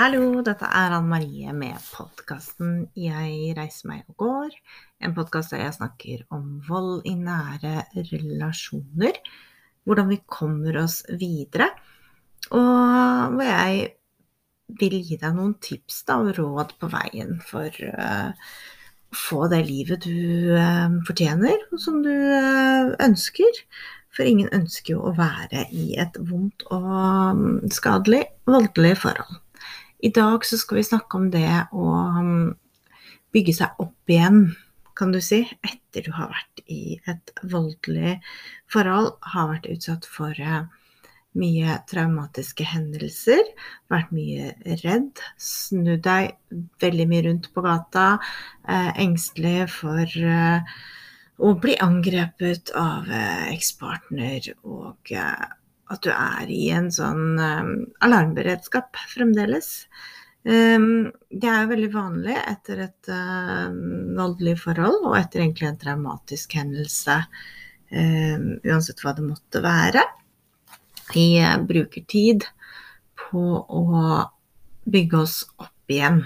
Hallo, dette er Anne Marie med podkasten 'Jeg reiser meg og går'. En podkast der jeg snakker om vold i nære relasjoner. Hvordan vi kommer oss videre. Og hvor jeg vil gi deg noen tips da, og råd på veien for uh, å få det livet du uh, fortjener, og som du uh, ønsker. For ingen ønsker jo å være i et vondt og um, skadelig, voldelig forhold. I dag så skal vi snakke om det å um, bygge seg opp igjen, kan du si, etter du har vært i et voldelig forhold, har vært utsatt for uh, mye traumatiske hendelser, vært mye redd, snudd deg veldig mye rundt på gata, eh, engstelig for eh, å bli angrepet av ekspartner og at du er i en sånn um, alarmberedskap fremdeles. Um, det er jo veldig vanlig etter et uh, voldelig forhold og etter egentlig en traumatisk hendelse, um, uansett hva det måtte være. Vi uh, bruker tid på å bygge oss opp igjen.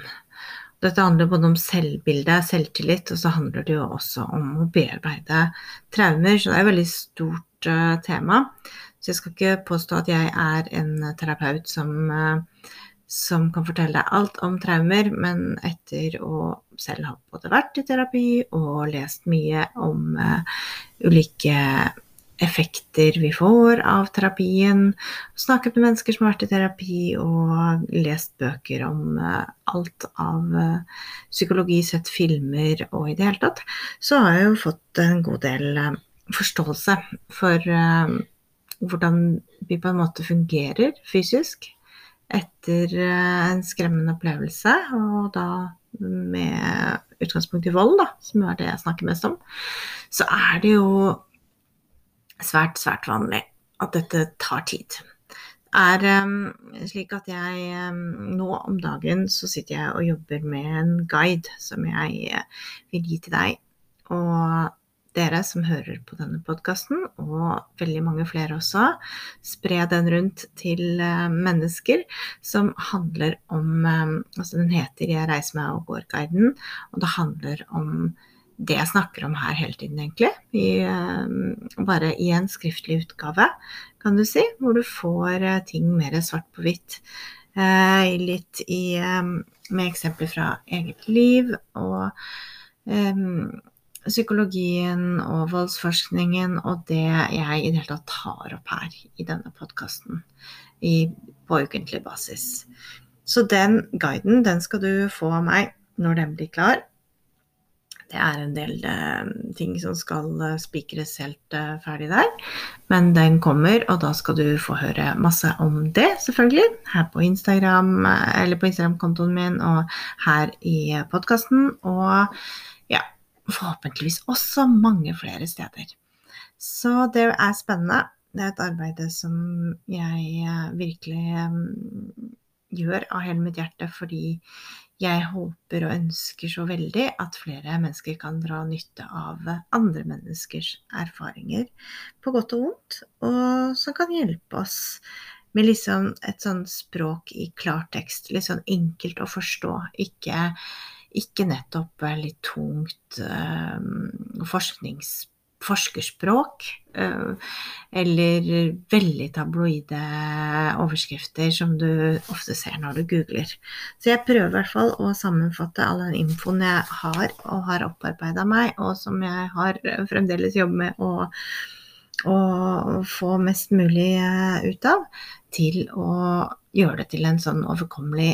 Dette handler både om selvbilde, selvtillit, og så handler det jo også om å bearbeide traumer. Så det er et veldig stort uh, tema. Så jeg skal ikke påstå at jeg er en terapeut som, eh, som kan fortelle deg alt om traumer, men etter å selv ha både vært i terapi og lest mye om uh, ulike effekter vi får av terapien, snakket med mennesker som har vært i terapi, og lest bøker om alt av psykologi, sett filmer og i det hele tatt, så har jeg jo fått en god del forståelse for hvordan vi på en måte fungerer fysisk etter eh, en skremmende opplevelse, og da med utgangspunkt i vold, da, som er det jeg snakker mest om, så er det jo svært, svært vanlig at dette tar tid. Det er um, slik at jeg um, nå om dagen så sitter jeg og jobber med en guide som jeg vil gi til deg. Og dere som hører på denne podkasten, og veldig mange flere også. Spre den rundt til eh, mennesker som handler om eh, Altså, den heter 'Jeg reiser meg og går'-guiden, og det handler om det jeg snakker om her hele tiden, egentlig. I, eh, bare i en skriftlig utgave, kan du si, hvor du får ting mer svart på hvitt. litt i, med eksempler fra eget liv og psykologien og voldsforskningen og det jeg i det hele tatt tar opp her i denne podkasten på ukentlig basis. Så den guiden, den skal du få av meg når den blir klar. Det er en del uh, ting som skal uh, spikres helt uh, ferdig der, men den kommer, og da skal du få høre masse om det, selvfølgelig. Her på Instagram, eller på Instagram-kontoen min, og her i podkasten. Og forhåpentligvis også mange flere steder. Så det er spennende. Det er et arbeid som jeg eh, virkelig mm, gjør av hele mitt hjerte fordi jeg håper og ønsker så veldig at flere mennesker kan dra nytte av andre menneskers erfaringer, på godt og vondt, og som kan hjelpe oss med liksom et sånn språk i klartekst, litt sånn enkelt å forstå, ikke ikke nettopp litt tungt uh, forsknings, forskerspråk. Uh, eller veldig tabloide overskrifter som du ofte ser når du googler. Så jeg prøver i hvert fall å sammenfatte all den infoen jeg har og har opparbeida meg, og som jeg har fremdeles jobber med å, å få mest mulig eh, ut av, til å gjøre det til en sånn overkommelig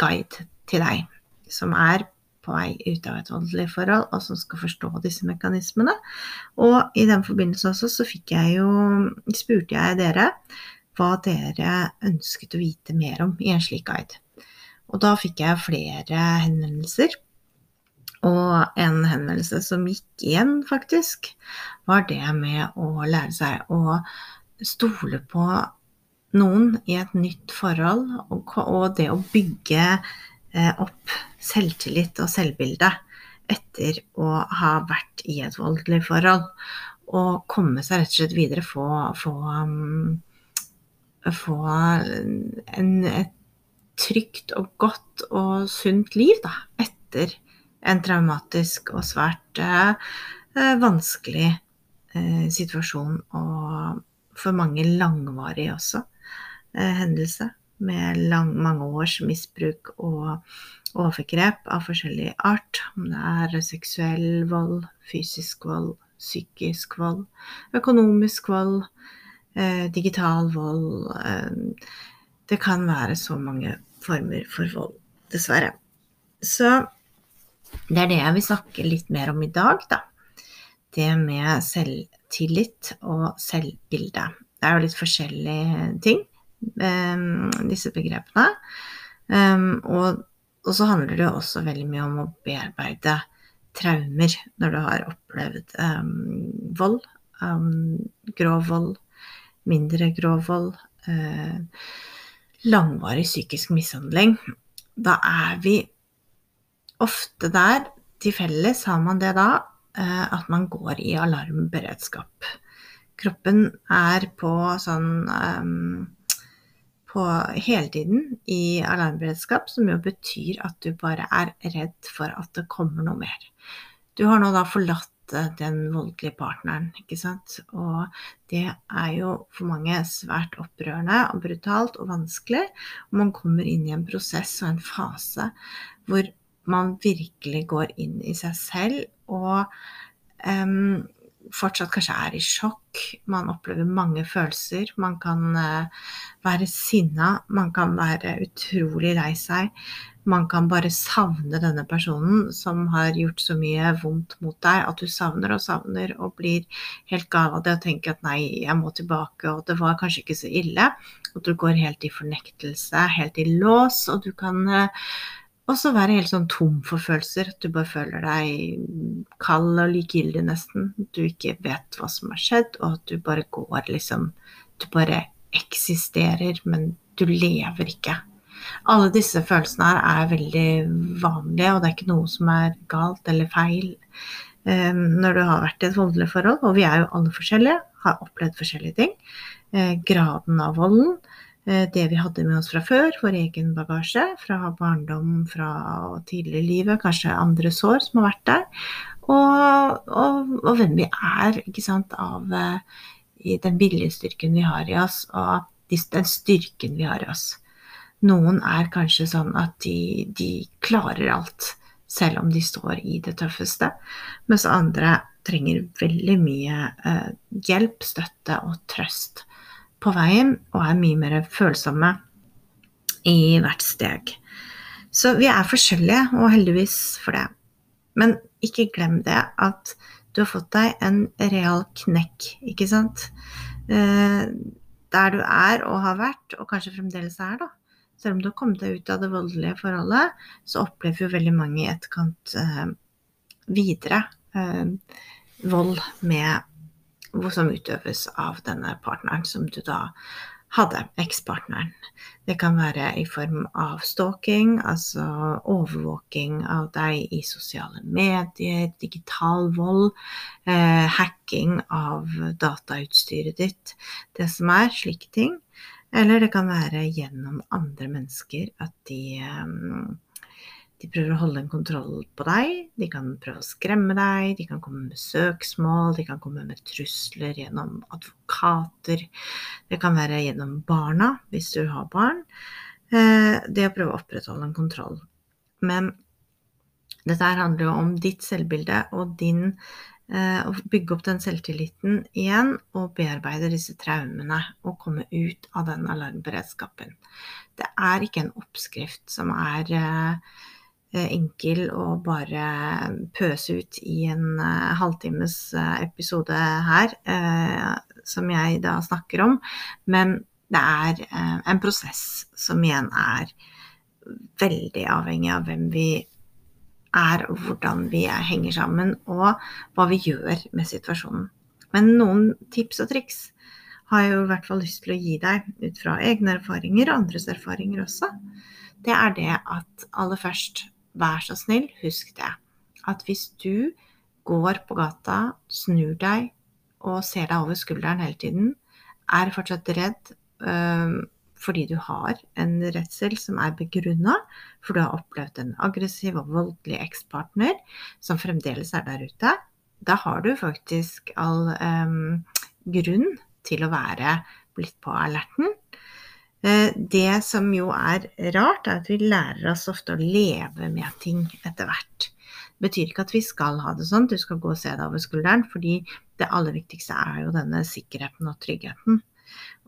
guide til deg som er på vei ut av et voldelig forhold, og som skal forstå disse mekanismene. Og i den forbindelse også så fikk jeg jo spurte jeg dere hva dere ønsket å vite mer om i en slik guide. Og da fikk jeg flere henvendelser. Og en henvendelse som gikk igjen, faktisk, var det med å lære seg å stole på noen i et nytt forhold, og, det å bygge opp selvtillit og selvbilde etter å ha vært i et voldelig forhold. Og komme seg rett og slett videre, få, få, um, få en, et trygt og godt og sunt liv da, etter en traumatisk og svært eh, eh vanskelig eh, situasjon, og for mange langvarig også, eh, hendelse med lang, mange års misbruk og overgrep av forskjellig art. Om det er seksuell vold, fysisk vold, psykisk vold, økonomisk vold, eh, digital vold eh, Det kan være så mange former for vold, dessverre. Så det er det jeg vil snakke litt mer om i dag, da. Det med selvtillit og selvbilde. Det er jo litt forskjellige ting, disse begrepene. Og, og, så handler det jo også veldig mye om å bearbeide traumer når du har opplevd vold. grov vold, mindre grov vold. Uh, langvarig psykisk mishandling. Da er vi ofte der til felles har man det da eh, at man går i alarmberedskap. Kroppen er på sånn um, på hele tiden i alarmberedskap, som jo betyr at du bare er redd for at det kommer noe mer. Du har nå da forlatt eh, den voldelige partneren, ikke sant. Og det er jo for mange svært opprørende og brutalt og vanskelig. Og man kommer inn i en prosess og en fase hvor man virkelig går inn i seg selv og um, fortsatt kanskje er i sjokk. Man opplever mange følelser. Man kan uh, være sinna. Man kan være utrolig lei seg. Man kan bare savne denne personen som har gjort så mye vondt mot deg at du savner og savner og blir helt gal av det og tenker at nei, jeg må tilbake, og det var kanskje ikke så ille. Og du går helt i fornektelse, helt i lås, og du kan uh, og så være helt sånn tom for følelser. At du bare føler deg kald og likegyldig, nesten. Du ikke vet hva som har skjedd, og at du bare går liksom Du bare eksisterer, men du lever ikke. Alle disse følelsene her er veldig vanlige, og det er ikke noe som er galt eller feil um, når du har vært i et voldelig forhold. Og vi er jo alle forskjellige, har opplevd forskjellige ting. Uh, graden av volden Eh, det vi hadde med oss fra før, vår egen bagasje fra barndom, fra tidligere livet, kanskje andre sår som har vært der, og, og, og hvem vi er, ikke sant, av i den viljestyrken vi har i oss, og den styrken vi har i oss. Noen er kanskje sånn at de, de klarer alt, selv om de står i det tøffeste, mens andre trenger veldig mye eh, hjelp, støtte og trøst på veien og er mye mer følsomme i hvert steg. Så vi er forskjellige, og heldigvis for det. Men ikke glem det at du har fått deg en real knekk, ikke sant? Eh, der du er og har vært, og kanskje fremdeles er, da. Selv om du har kommet deg ut av det voldelige forholdet, så opplever jo veldig mange i etterkant eh, videre eh, vold med som utøves av denne partneren som du da hadde, ekspartneren. Det kan være i form av stalking, altså overvåking av deg i sosiale medier, digital vold, eh, hacking av datautstyret ditt, det som er slike ting. Eller det kan være gjennom andre mennesker at de eh, de prøver å holde en kontroll på deg, de kan prøve å skremme deg, de kan komme med søksmål, de kan komme med trusler gjennom advokater. Det kan være gjennom barna, hvis du har barn. Eh, det å prøve å opprettholde en kontroll. Men dette her handler jo om ditt selvbilde og din eh, Å bygge opp den selvtilliten igjen og bearbeide disse traumene og komme ut av den alarmberedskapen. Det er ikke en oppskrift som er eh, enkel å bare pøse ut i en uh, halvtimes uh, episode her, som jeg da snakker om. Men det er en prosess som igjen er veldig avhengig av hvem vi er, og hvordan vi er, henger sammen, og hva vi gjør med situasjonen. Men noen tips og triks har jeg jo i hvert fall lyst til å gi deg ut fra egne erfaringer og andres erfaringer også. Det er det at aller først vær så snill, husk det. At hvis du går på gata, snur deg og ser deg over skulderen hele tiden, er fortsatt redd øh, fordi du har en redsel som er begrunna, for du har opplevd en aggressiv og voldelig ekspartner som fremdeles er der ute, da har du faktisk all øh, grunn til å være blitt på alerten. Uh, det som jo er rart, er at vi lærer oss ofte å leve med ting etter hvert. Det betyr ikke at vi skal ha det sånn, du skal gå og se deg over skulderen, fordi det aller viktigste er jo denne sikkerheten og tryggheten.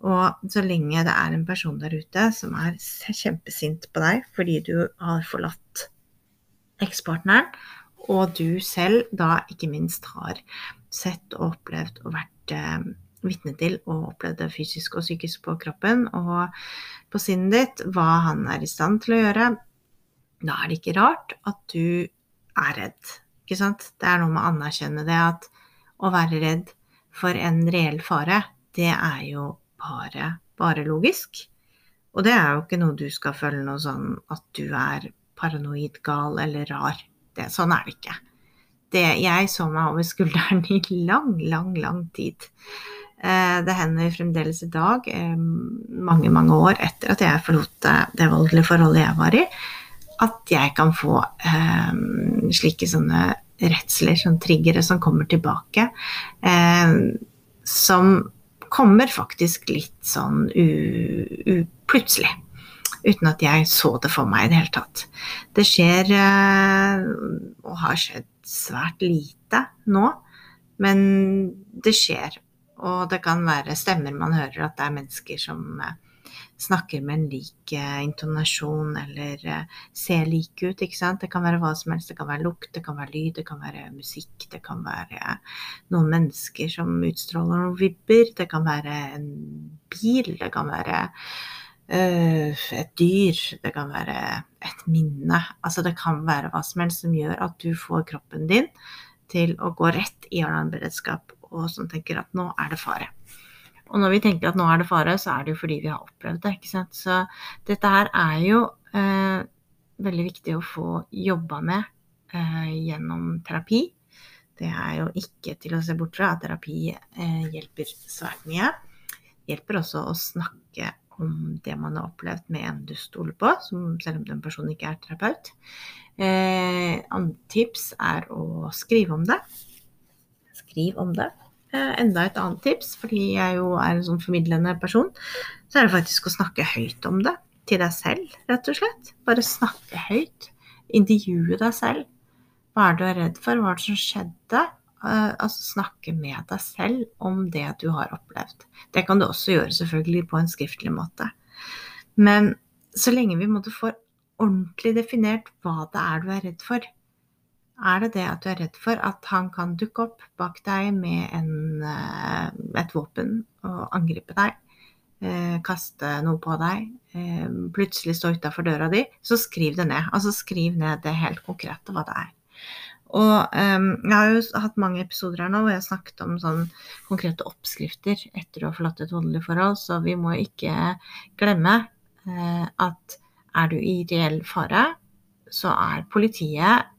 Og så lenge det er en person der ute som er kjempesint på deg fordi du har forlatt ekspartneren, og du selv da ikke minst har sett og opplevd og vært eh, vitne til og opplevde fysisk og psykisk på kroppen og på sinnet ditt, hva han er i stand til å gjøre, da er det ikke rart at du er redd. Ikke sant? Det er noe med å anerkjenne det at å være redd for en reell fare, det er jo bare, bare logisk. Og det er jo ikke noe du skal føle noe sånn at du er paranoid, gal eller rar. Det, sånn er det ikke. Det, jeg så meg over skulderen i lang, lang, lang tid. Eh, det hender fremdeles i dag, eh, mange, mange år etter at jeg forlot det voldelige forholdet jeg var i, at jeg kan få eh, slike sånne redsler, sånne triggere som kommer tilbake, som kommer faktisk litt sånn plutselig. Uten at jeg så det for meg i det hele tatt. Det skjer, eh, og har skjedd svært lite nå, men det skjer. Og det kan være stemmer man hører at det er mennesker som eh, snakker med en lik eh, intonasjon eller eh, ser like ut. ikke sant? Det kan være hva som helst. Det kan være lukt, det kan være lyd, det kan være musikk. Det kan være noen mennesker som utstråler noen vibber. Det kan være en bil. Det kan være et dyr. Det kan være et minne. Altså det kan være hva som helst som gjør at du får kroppen din til å gå rett i alarmberedskap og som tenker at nå er det fare. Og når vi tenker at nå er det fare, så er det jo fordi vi har opplevd det. ikke sant? Så dette her er jo eh, veldig viktig å få jobba med eh, gjennom terapi. Det er jo ikke til å se bort fra at terapi eh, hjelper svært mye. Hjelper også å snakke om det man har opplevd med en du stoler på, selv om den personen ikke er terapeut. Eh, andre tips er å skrive om det. Skriv om det. Eh, enda et annet tips, fordi jeg jo er en sånn formidlende person, så er det faktisk å snakke høyt om det. Til deg selv, rett og slett. Bare snakke høyt. Intervjue deg selv. Hva er du er redd for? Hva er det som skjedde? Uh, altså snakke med deg selv om det du har opplevd. Det kan du også gjøre selvfølgelig på en skriftlig måte. Men så lenge vi måtte få ordentlig definert hva det er du er redd for, er det det at du er redd for at han kan dukke opp bak deg med en, eh, et våpen og angripe deg? Eh, kaste noe på deg, eh, plutselig stå utafor døra di, så skriv det ned. Altså skriv ned det helt konkrete hva det er. Og um, jeg har jo hatt mange episoder her nå hvor jeg har snakket om sånn konkrete oppskrifter etter å ha forlatt et voldelig forhold, så vi må ikke glemme at er du i reell fare, så er politiet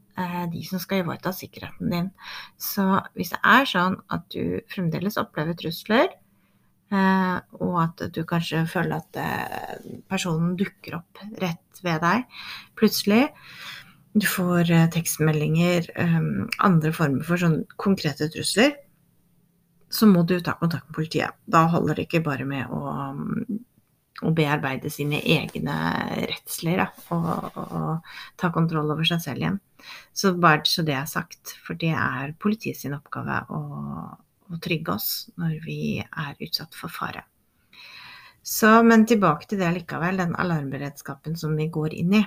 de som skal ivareta sikkerheten din. Så hvis det er sånn at du fremdeles opplever trusler, eh, og at du kanskje føler at eh, personen dukker opp rett ved deg plutselig, du får tekstmeldinger, andre former for sånn konkrete trusler, så må du ta kontakt med politiet. Da holder det ikke bare med å å bearbeide sine egne redsler da, og, og, ta kontroll over seg selv igjen. Så bare så det er sagt, for det er politiet sin oppgave å, å trygge oss når vi er utsatt for fare. Så, men tilbake til det likevel, den alarmberedskapen som vi går inn i.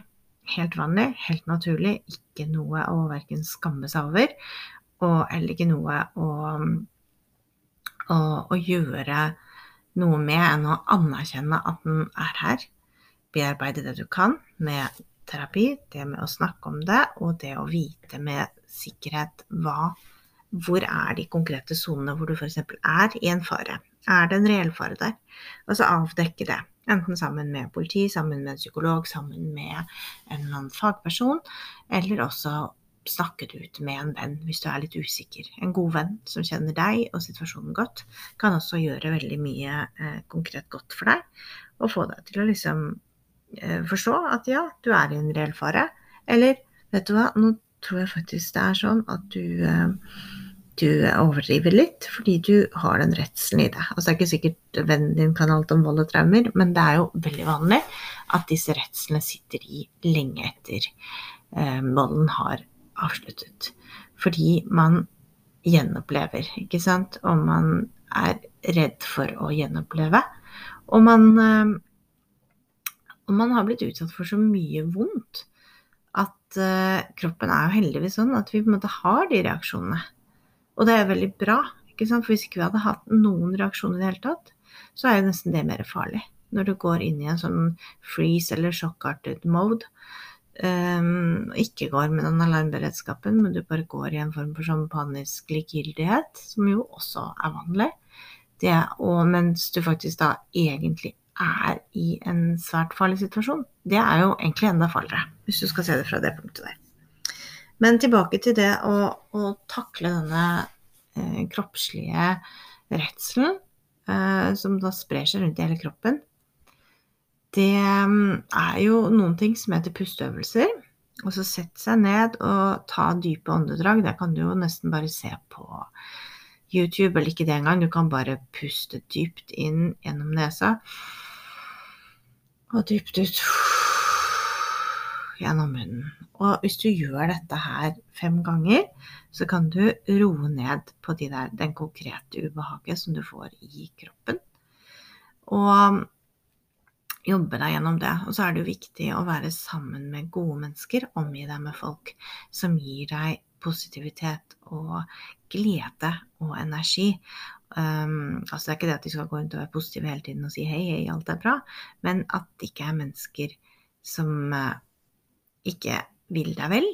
Helt vanlig, helt naturlig, ikke noe å verken skamme seg over, og heller ikke noe å, å, å gjøre noe med enn å anerkjenne at den er her. Bearbeide det du kan med terapi, det med å snakke om det, og det å vite med sikkerhet hva Hvor er de konkrete sonene hvor du f.eks. er i en fare? Er det en reell fare der? Og så avdekke det. Enten sammen med politi, sammen med en psykolog, sammen med en eller annen fagperson, eller også snakke det ut med en venn hvis du er litt usikker. En god venn som kjenner deg og situasjonen godt, kan også gjøre veldig mye eh, konkret godt for deg. Og få deg til å liksom eh, forstå at ja, du er i en reell fare. Eller vet du hva, nå tror jeg faktisk det er sånn at du eh, du overdriver litt fordi du har den redselen i deg. Altså, det er ikke sikkert vennen din kan alt om vold og traumer, men det er jo veldig vanlig at disse redslene sitter i lenge etter eh, volden har avsluttet. Fordi man gjenopplever, ikke sant? Og man er redd for å gjenoppleve. Og man, eh, og man har blitt utsatt for så mye vondt at uh, kroppen er jo heldigvis sånn at vi på en måte har de reaksjonene. Og det er veldig bra. ikke sant? For hvis ikke vi hadde hatt noen reaksjoner i det hele tatt, så er jo nesten det mer farlig. Når du går inn i en sånn freeze eller sjokkartet mode, um, ikke går med den alarmberedskapen, men du bare går i en form for sånn panisk likegyldighet, som jo også er vanlig. Det, og mens du faktisk da egentlig er i en svært farlig situasjon. Det er jo egentlig enda farligere, hvis du skal se det fra det punktet der. Men tilbake til det å, å takle denne eh, kroppslige redselen, eh, som da sprer seg rundt i hele kroppen det mm, er jo noen ting som heter pusteøvelser. Og så sette seg ned og ta dype åndedrag. Det kan du jo nesten bare se på YouTube, eller ikke det engang. Du kan bare puste dypt inn gjennom nesa. Og dypt ut gjennom munnen. Og hvis du gjør dette her fem ganger, så kan du roe ned på de der, den konkrete ubehaget som du får i kroppen. Og jobbe deg gjennom det. Og så er det jo viktig å være sammen med gode mennesker, omgi deg med folk som gir deg positivitet og glede og energi. Um, altså Det er ikke det at de skal gå rundt og være positive hele tiden og si hei, hei, alt er bra, men at det ikke er mennesker som uh, ikke vil deg vel,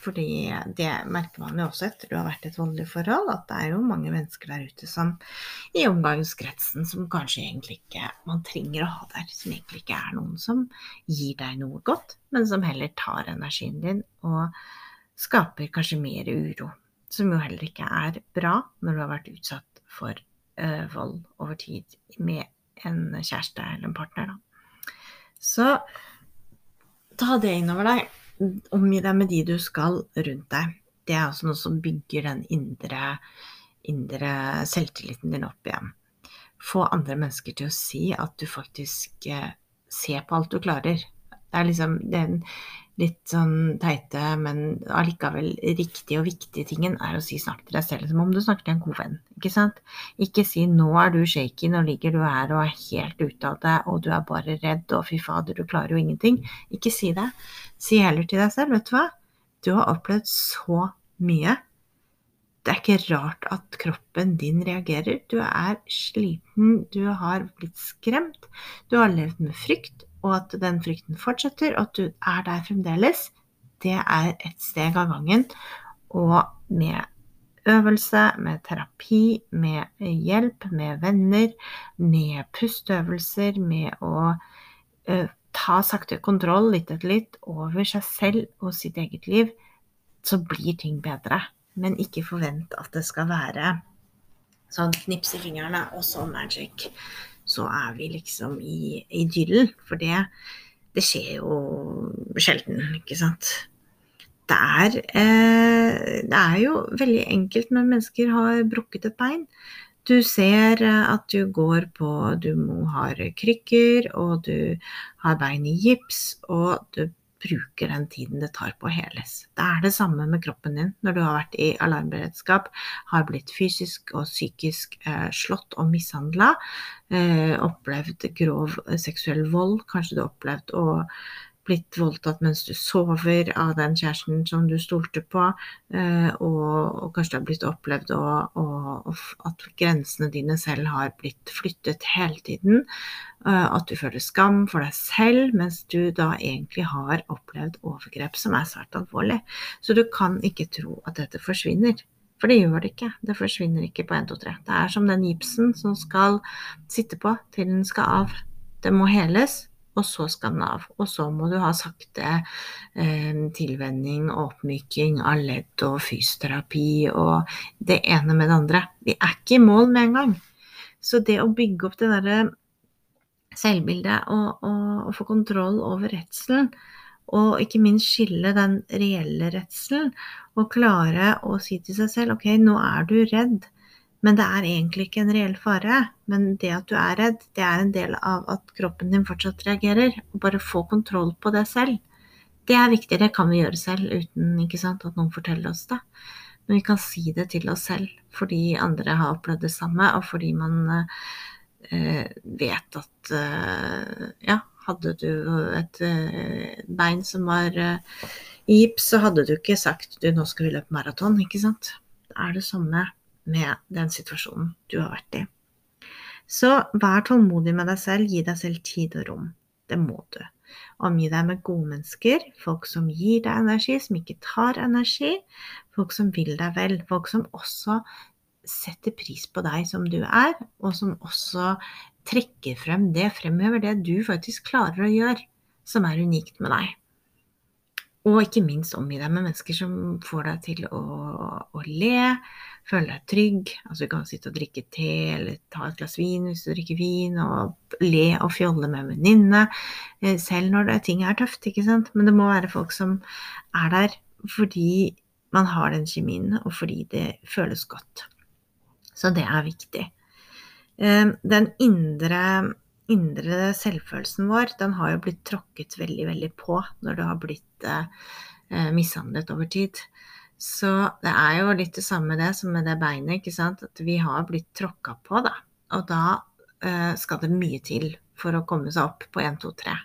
fordi det merker man jo også etter du har vært i et voldelig forhold, at det er jo mange mennesker der ute som i omgangskretsen som kanskje egentlig ikke man trenger å ha der, som egentlig ikke er noen som gir deg noe godt, men som heller tar energien din og skaper kanskje mer uro. Som jo heller ikke er bra når du har vært utsatt for uh, vold over tid med en kjæreste eller en partner. Da. Så ta det innover deg omgi deg med de du skal rundt deg. Det er også noe som bygger den indre, indre selvtilliten din opp igjen. Få andre mennesker til å si at du faktisk eh, ser på alt du klarer. Det er liksom den litt sånn teite, men allikevel riktige og viktige tingen er å si snakk til deg selv som om du snakker til en god venn. Ikke sant? Ikke si 'nå er du shaky, nå ligger du her og er helt ute av det, og du er bare redd, og fy fader, du klarer jo ingenting'. Ikke si det. Si heller til deg selv, vet du hva, du har opplevd så mye. Det er ikke rart at kroppen din reagerer. Du er sliten, du har blitt skremt, du har levd med frykt, og at den frykten fortsetter, og at du er der fremdeles. Det er et steg av gangen. Og med øvelse, med terapi, med hjelp, med venner, med pusteøvelser, med å uh, ta sakte kontroll litt etter litt over seg selv og sitt eget liv, så blir ting bedre. Men ikke forvent at det skal være sånn knips i fingrene og så magic. Så er vi liksom i idyllen. For det, det skjer jo sjelden, ikke sant. Det er, eh, det er jo veldig enkelt når mennesker har brukket et bein. Du ser at du går på Du har krykker, og du har bein i gips, og du bruker den tiden det tar på å heles. Det er det samme med kroppen din når du har vært i alarmberedskap, har blitt fysisk og psykisk eh, slått og mishandla, eh, opplevd grov seksuell vold, kanskje du har opplevd å blitt voldtatt mens du sover av den kjæresten som du stolte på, eh, og, og kanskje du har blitt opplevd og, og, at grensene dine selv har blitt flyttet hele tiden. Eh, at du føler skam for deg selv, mens du da egentlig har opplevd overgrep som er svært alvorlig. Så du kan ikke tro at dette forsvinner. For det gjør det ikke. Det forsvinner ikke på 1, 2, 3. Det er som den gipsen som skal sitte på til den skal av. Det må heles, og så skal den av. Og så må du ha sakte eh, tilvenning og oppmyking av ledd og fysioterapi og det ene med det andre. Vi er ikke i mål med en gang. Så det å bygge opp det derre selvbildet og, og, og, få kontroll over redselen, og ikke minst skille den reelle redselen, og klare å si til seg selv ok, nå er du redd men det er egentlig ikke en reell fare. Men det at du er redd, det er en del av at kroppen din fortsatt reagerer. Og bare få kontroll på det selv. Det er viktig. Det kan vi gjøre selv uten sant, at noen forteller oss det. Men vi kan si det til oss selv fordi andre har opplevd det samme, og fordi man eh, vet at eh, ja, hadde du et eh, bein som var eh, i gips, så hadde du ikke sagt du, nå skal vi løpe maraton, ikke sant. Det er det samme med den situasjonen du har vært i. Så vær tålmodig med deg selv, gi deg selv tid og rom. Det må du. Omgi deg med gode mennesker, folk som gir deg energi, som ikke tar energi, folk som vil deg vel, folk som også setter pris på deg som du er, og som også trekker frem det, fremhever det du faktisk klarer å gjøre, som er unikt med deg. Og ikke minst omgi deg med mennesker som får deg til å, å le, føle deg trygg. Altså du kan sitte og drikke te eller ta et glass vin hvis du drikker vin, og le og fjolle med en venninne. Eh, selv når det, ting er tøft, ikke sant. Men det må være folk som er der fordi man har den kjemien, og fordi det føles godt. Så det er viktig. Eh, den indre indre selvfølelsen vår, den har jo blitt tråkket veldig, veldig på når du har blitt eh, mishandlet over tid. Så det er jo litt det samme det som med det beinet, ikke sant. At vi har blitt tråkka på, da. Og da eh, skal det mye til for å komme seg opp på 1, 2, 3.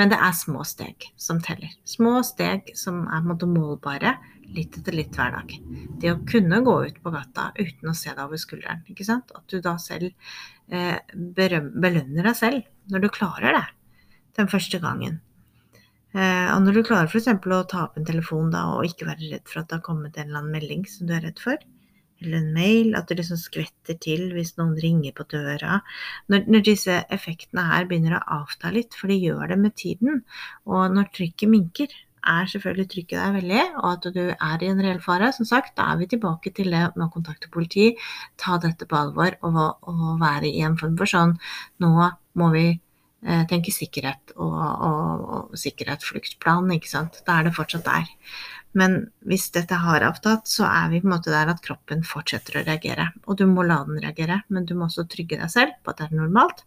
Men det er små steg som teller. Små steg som er måte, målbare litt etter litt hver dag. Det å kunne gå ut på gata uten å se deg over skulderen. ikke sant? At du da selv eh, belønner deg selv når du klarer det den første gangen. Eh, og når du klarer f.eks. å ta opp en telefon da, og ikke være redd for at det har kommet en eller annen melding som du er redd for, eller en mail, at det liksom skvetter til hvis noen ringer på døra. Når, når, disse effektene her begynner å avta litt, for de gjør det med tiden, og når trykket minker, er selvfølgelig trykket der veldig, og at du er i en reell fare. Som sagt, da er vi tilbake til det med å kontakte politi, ta dette på alvor og, og være i en form for sånn Nå må vi eh, tenke sikkerhet og, og, og sikkerhet, fluktplan, ikke sant. Da er det fortsatt der. Men hvis dette har avtatt, så er vi på en måte der at kroppen fortsetter å reagere. Og du må la den reagere, men du må også trygge deg selv på at det er normalt.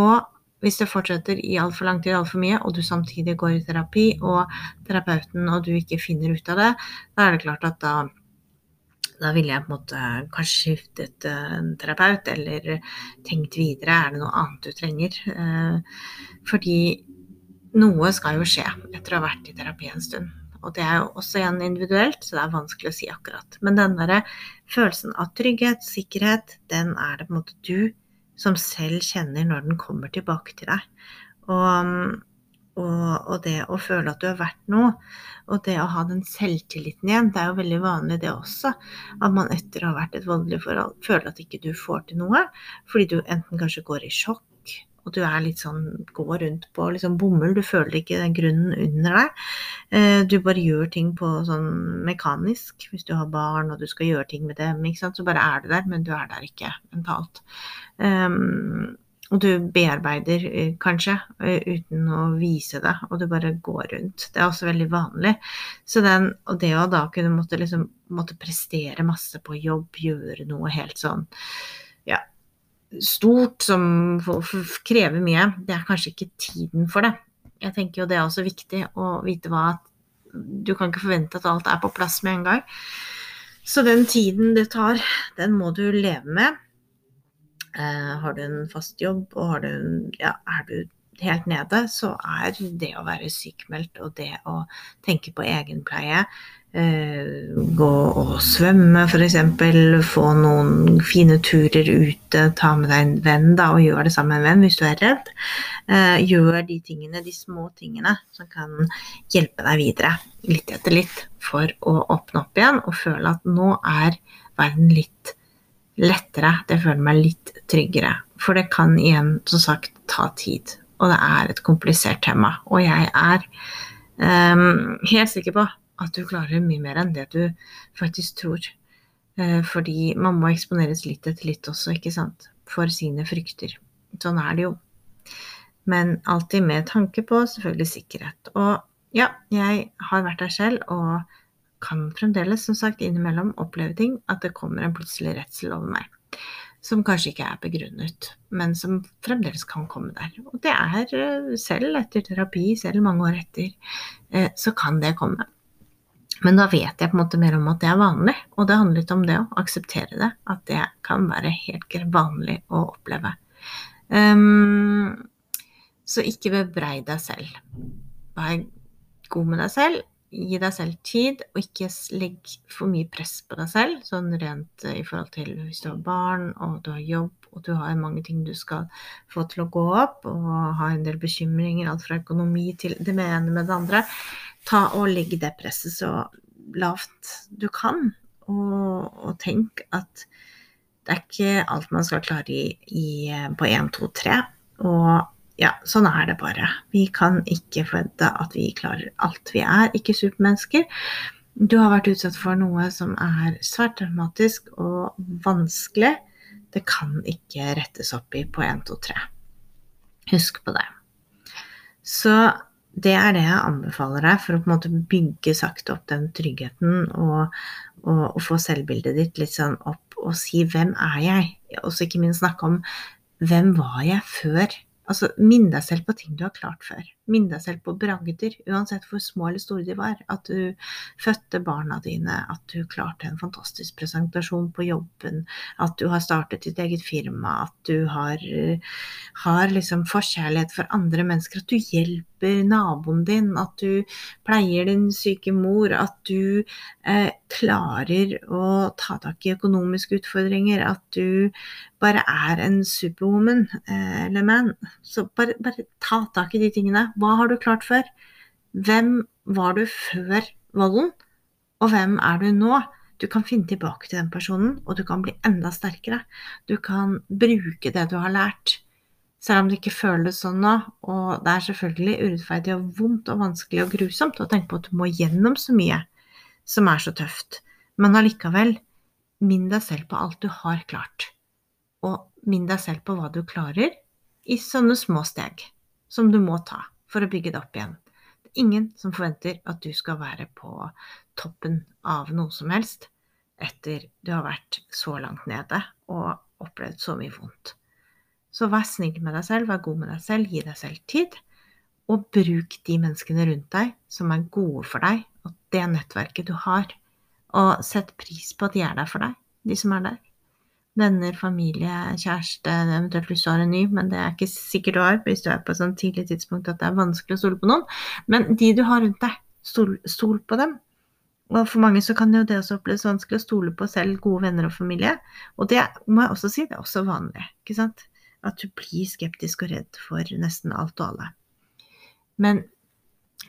Og hvis det fortsetter i altfor lang tid, altfor mye, og du samtidig går i terapi, og terapeuten og du ikke finner ut av det, da er det klart at da da ville jeg på en måte kanskje skiftet en terapeut, eller tenkt videre. Er det noe annet du trenger? Eh, fordi noe skal jo skje etter å ha vært i terapi en stund. Og det er jo også igjen individuelt, så det er vanskelig å si akkurat. Men den derre følelsen av trygghet, sikkerhet, den er det på en måte du som selv kjenner når den kommer tilbake til deg. Og, og, og, det å føle at du har vært noe, og det å ha den selvtilliten igjen, det er jo veldig vanlig det også. At man etter å ha vært et voldelig forhold føler at ikke du får til noe, fordi du enten kanskje går i sjokk og du er litt sånn går rundt på liksom bomull, du føler ikke den grunnen under deg. Eh, du bare gjør ting på sånn mekanisk. Hvis du har barn og du skal gjøre ting med dem, så bare er du der, men du er der ikke mentalt. Um, og du bearbeider eh, kanskje uten å vise det, og du bare går rundt. Det er også veldig vanlig. Så den, og det å da kunne måtte, liksom, måtte prestere masse på jobb, gjøre noe helt sånn ja, stort som krever mye, det er kanskje ikke tiden for det. Jeg tenker jo det er også viktig å vite hva Du kan ikke forvente at alt er på plass med en gang. Så den tiden det tar, den må du leve med. Eh, har du en fast jobb, og du, ja, er du helt nede, så er det å være sykmeldt og det å tenke på egenpleie Eh, gå og svømme, f.eks. Få noen fine turer ute. Ta med deg en venn da, og gjør det sammen med en venn hvis du er redd. Eh, gjør de tingene, de små tingene som kan hjelpe deg videre, litt etter litt, for å åpne opp igjen og føle at nå er verden litt lettere. Det føler meg litt tryggere. For det kan igjen, som sagt, ta tid. og det er et komplisert tema. Og jeg er um, helt sikker på at du klarer mye mer enn det du faktisk tror. Uh, fordi man må eksponeres litt etter litt også, ikke sant? For sine frykter. Sånn er det jo. Men alltid med tanke på selvfølgelig sikkerhet. Og ja, jeg har vært der selv og kan fremdeles, som sagt, innimellom oppleve ting. At det kommer en plutselig redsel over meg som kanskje ikke er begrunnet, men som fremdeles kan komme der. Og det er eh, selv etter terapi, selv mange år etter, eh, så kan det komme. Men da vet jeg på en måte mer om at det er vanlig, og det handler litt om det å akseptere det. At det kan være helt vanlig å oppleve. Um, så ikke bebrei deg selv. Vær god med deg selv gi deg selv tid, og ikke legg for mye press på deg selv. Sånn rent eh, i forhold til hvis du har barn, og du har jobb, og du har mange ting du skal få til å gå opp, og har en del bekymringer, alt fra økonomi til det ene med det andre. Ta og legg det presset så lavt du kan, og, og tenk at det er ikke alt man skal klare i, i, på 1, 2, 3. Og ja, sånn er det bare. Vi kan ikke forvente at vi klarer alt. Vi er ikke supermennesker. Du har vært utsatt for noe som er svært dramatisk og vanskelig. Det kan ikke rettes opp i på 1, 2, 3. Husk på det. Så det er det jeg anbefaler deg for å på en måte bygge sakte opp den tryggheten og, og, og få selvbildet ditt litt sånn opp og si 'hvem er jeg?' Og så ikke minst snakke om 'hvem var jeg før Altså, minn deg selv på ting du har klart før. Minn deg selv på bragder, uansett hvor små eller store de var. At du fødte barna dine, at du klarte en fantastisk presentasjon på jobben, at du har startet ditt eget firma, at du har, har liksom forkjærlighet for andre mennesker, at du hjelper naboen din, at du pleier din syke mor, at du eh, klarer å ta tak i økonomiske utfordringer, at du bare er en superwoman eh, eller man. Så bare, bare, ta tak i de tingene. Hva har du klart før? Hvem var du før volden, og hvem er du nå? Du kan finne tilbake til den personen, og du kan bli enda sterkere. Du kan bruke det du har lært, selv om det ikke føles sånn nå. Og det er selvfølgelig urettferdig og vondt og vanskelig og grusomt å tenke på at du må gjennom så mye som er så tøft. Men allikevel, minn deg selv på alt du har klart og minn deg selv på hva du klarer, i sånne små steg som du må ta for å bygge det opp igjen. Det er ingen som forventer at du skal være på toppen av noe som helst etter du har vært så langt nede og opplevd så mye vondt. Så vær snill med deg selv, vær god med deg selv, gi deg selv tid. Og bruk de menneskene rundt deg som er gode for deg, og det nettverket du har. Og sett pris på at de er der for deg, de som er der venner, familie, kjæreste, eventuelt hvis du har en ny, men det er ikke sikkert du har hvis du er på et sånn tidlig tidspunkt at det er vanskelig å stole på noen. Men de du har rundt deg, stol, stol på dem. Og for mange så kan jo det også oppleves vanskelig å stole på selv gode venner og familie. Og det må jeg også si, det er også vanlig, ikke sant? At du blir skeptisk og redd for nesten alt og alle. Men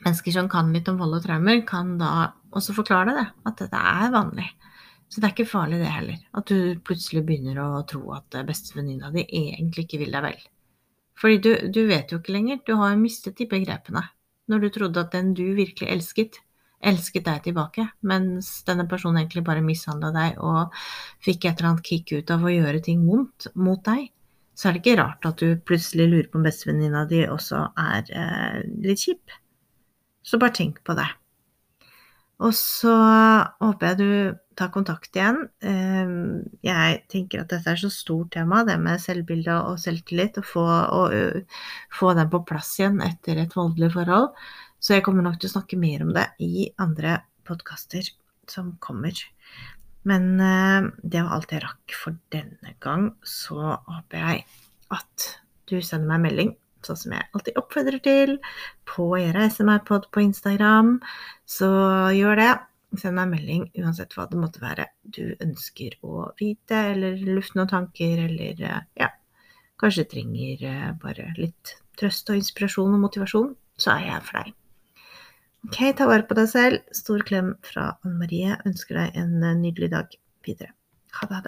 mennesker som kan litt om vold og traumer, kan da også forklare det, at dette er vanlig. Så det er ikke farlig, det heller. At du plutselig begynner å tro at bestevenninna di egentlig ikke vil deg vel. Fordi du, du, vet jo ikke lenger. Du har jo mistet de begrepene. Når du trodde at den du virkelig elsket, elsket deg tilbake, mens denne personen egentlig bare mishandla deg og fikk et eller annet kick ut av å gjøre ting vondt mot deg, så er det ikke rart at du plutselig lurer på om bestevenninna di også er eh, litt kjip. Så bare tenk på det. Og så håper jeg du tar kontakt igjen. Ehm, jeg tenker at dette er så stort tema, det med selvbilde og selvtillit, å få, få den på plass igjen etter et voldelig forhold. Så jeg kommer nok til å snakke mer om det i andre podkaster som kommer. Men det var alt jeg rakk for denne gang. Så håper jeg at du sender meg melding sånn som jeg alltid oppfordrer til, på gjøre reiser meg-pod på Instagram. Så gjør det. Send meg en melding uansett hva det måtte være du ønsker å vite, eller lufte noen tanker, eller eh, ja, kanskje trenger eh, bare litt trøst og inspirasjon og motivasjon, så er jeg her for deg. Ok, ta vare på deg selv. Stor klem fra Anne Marie. Ønsker deg en eh, nydelig dag videre. Ha det. Ha det.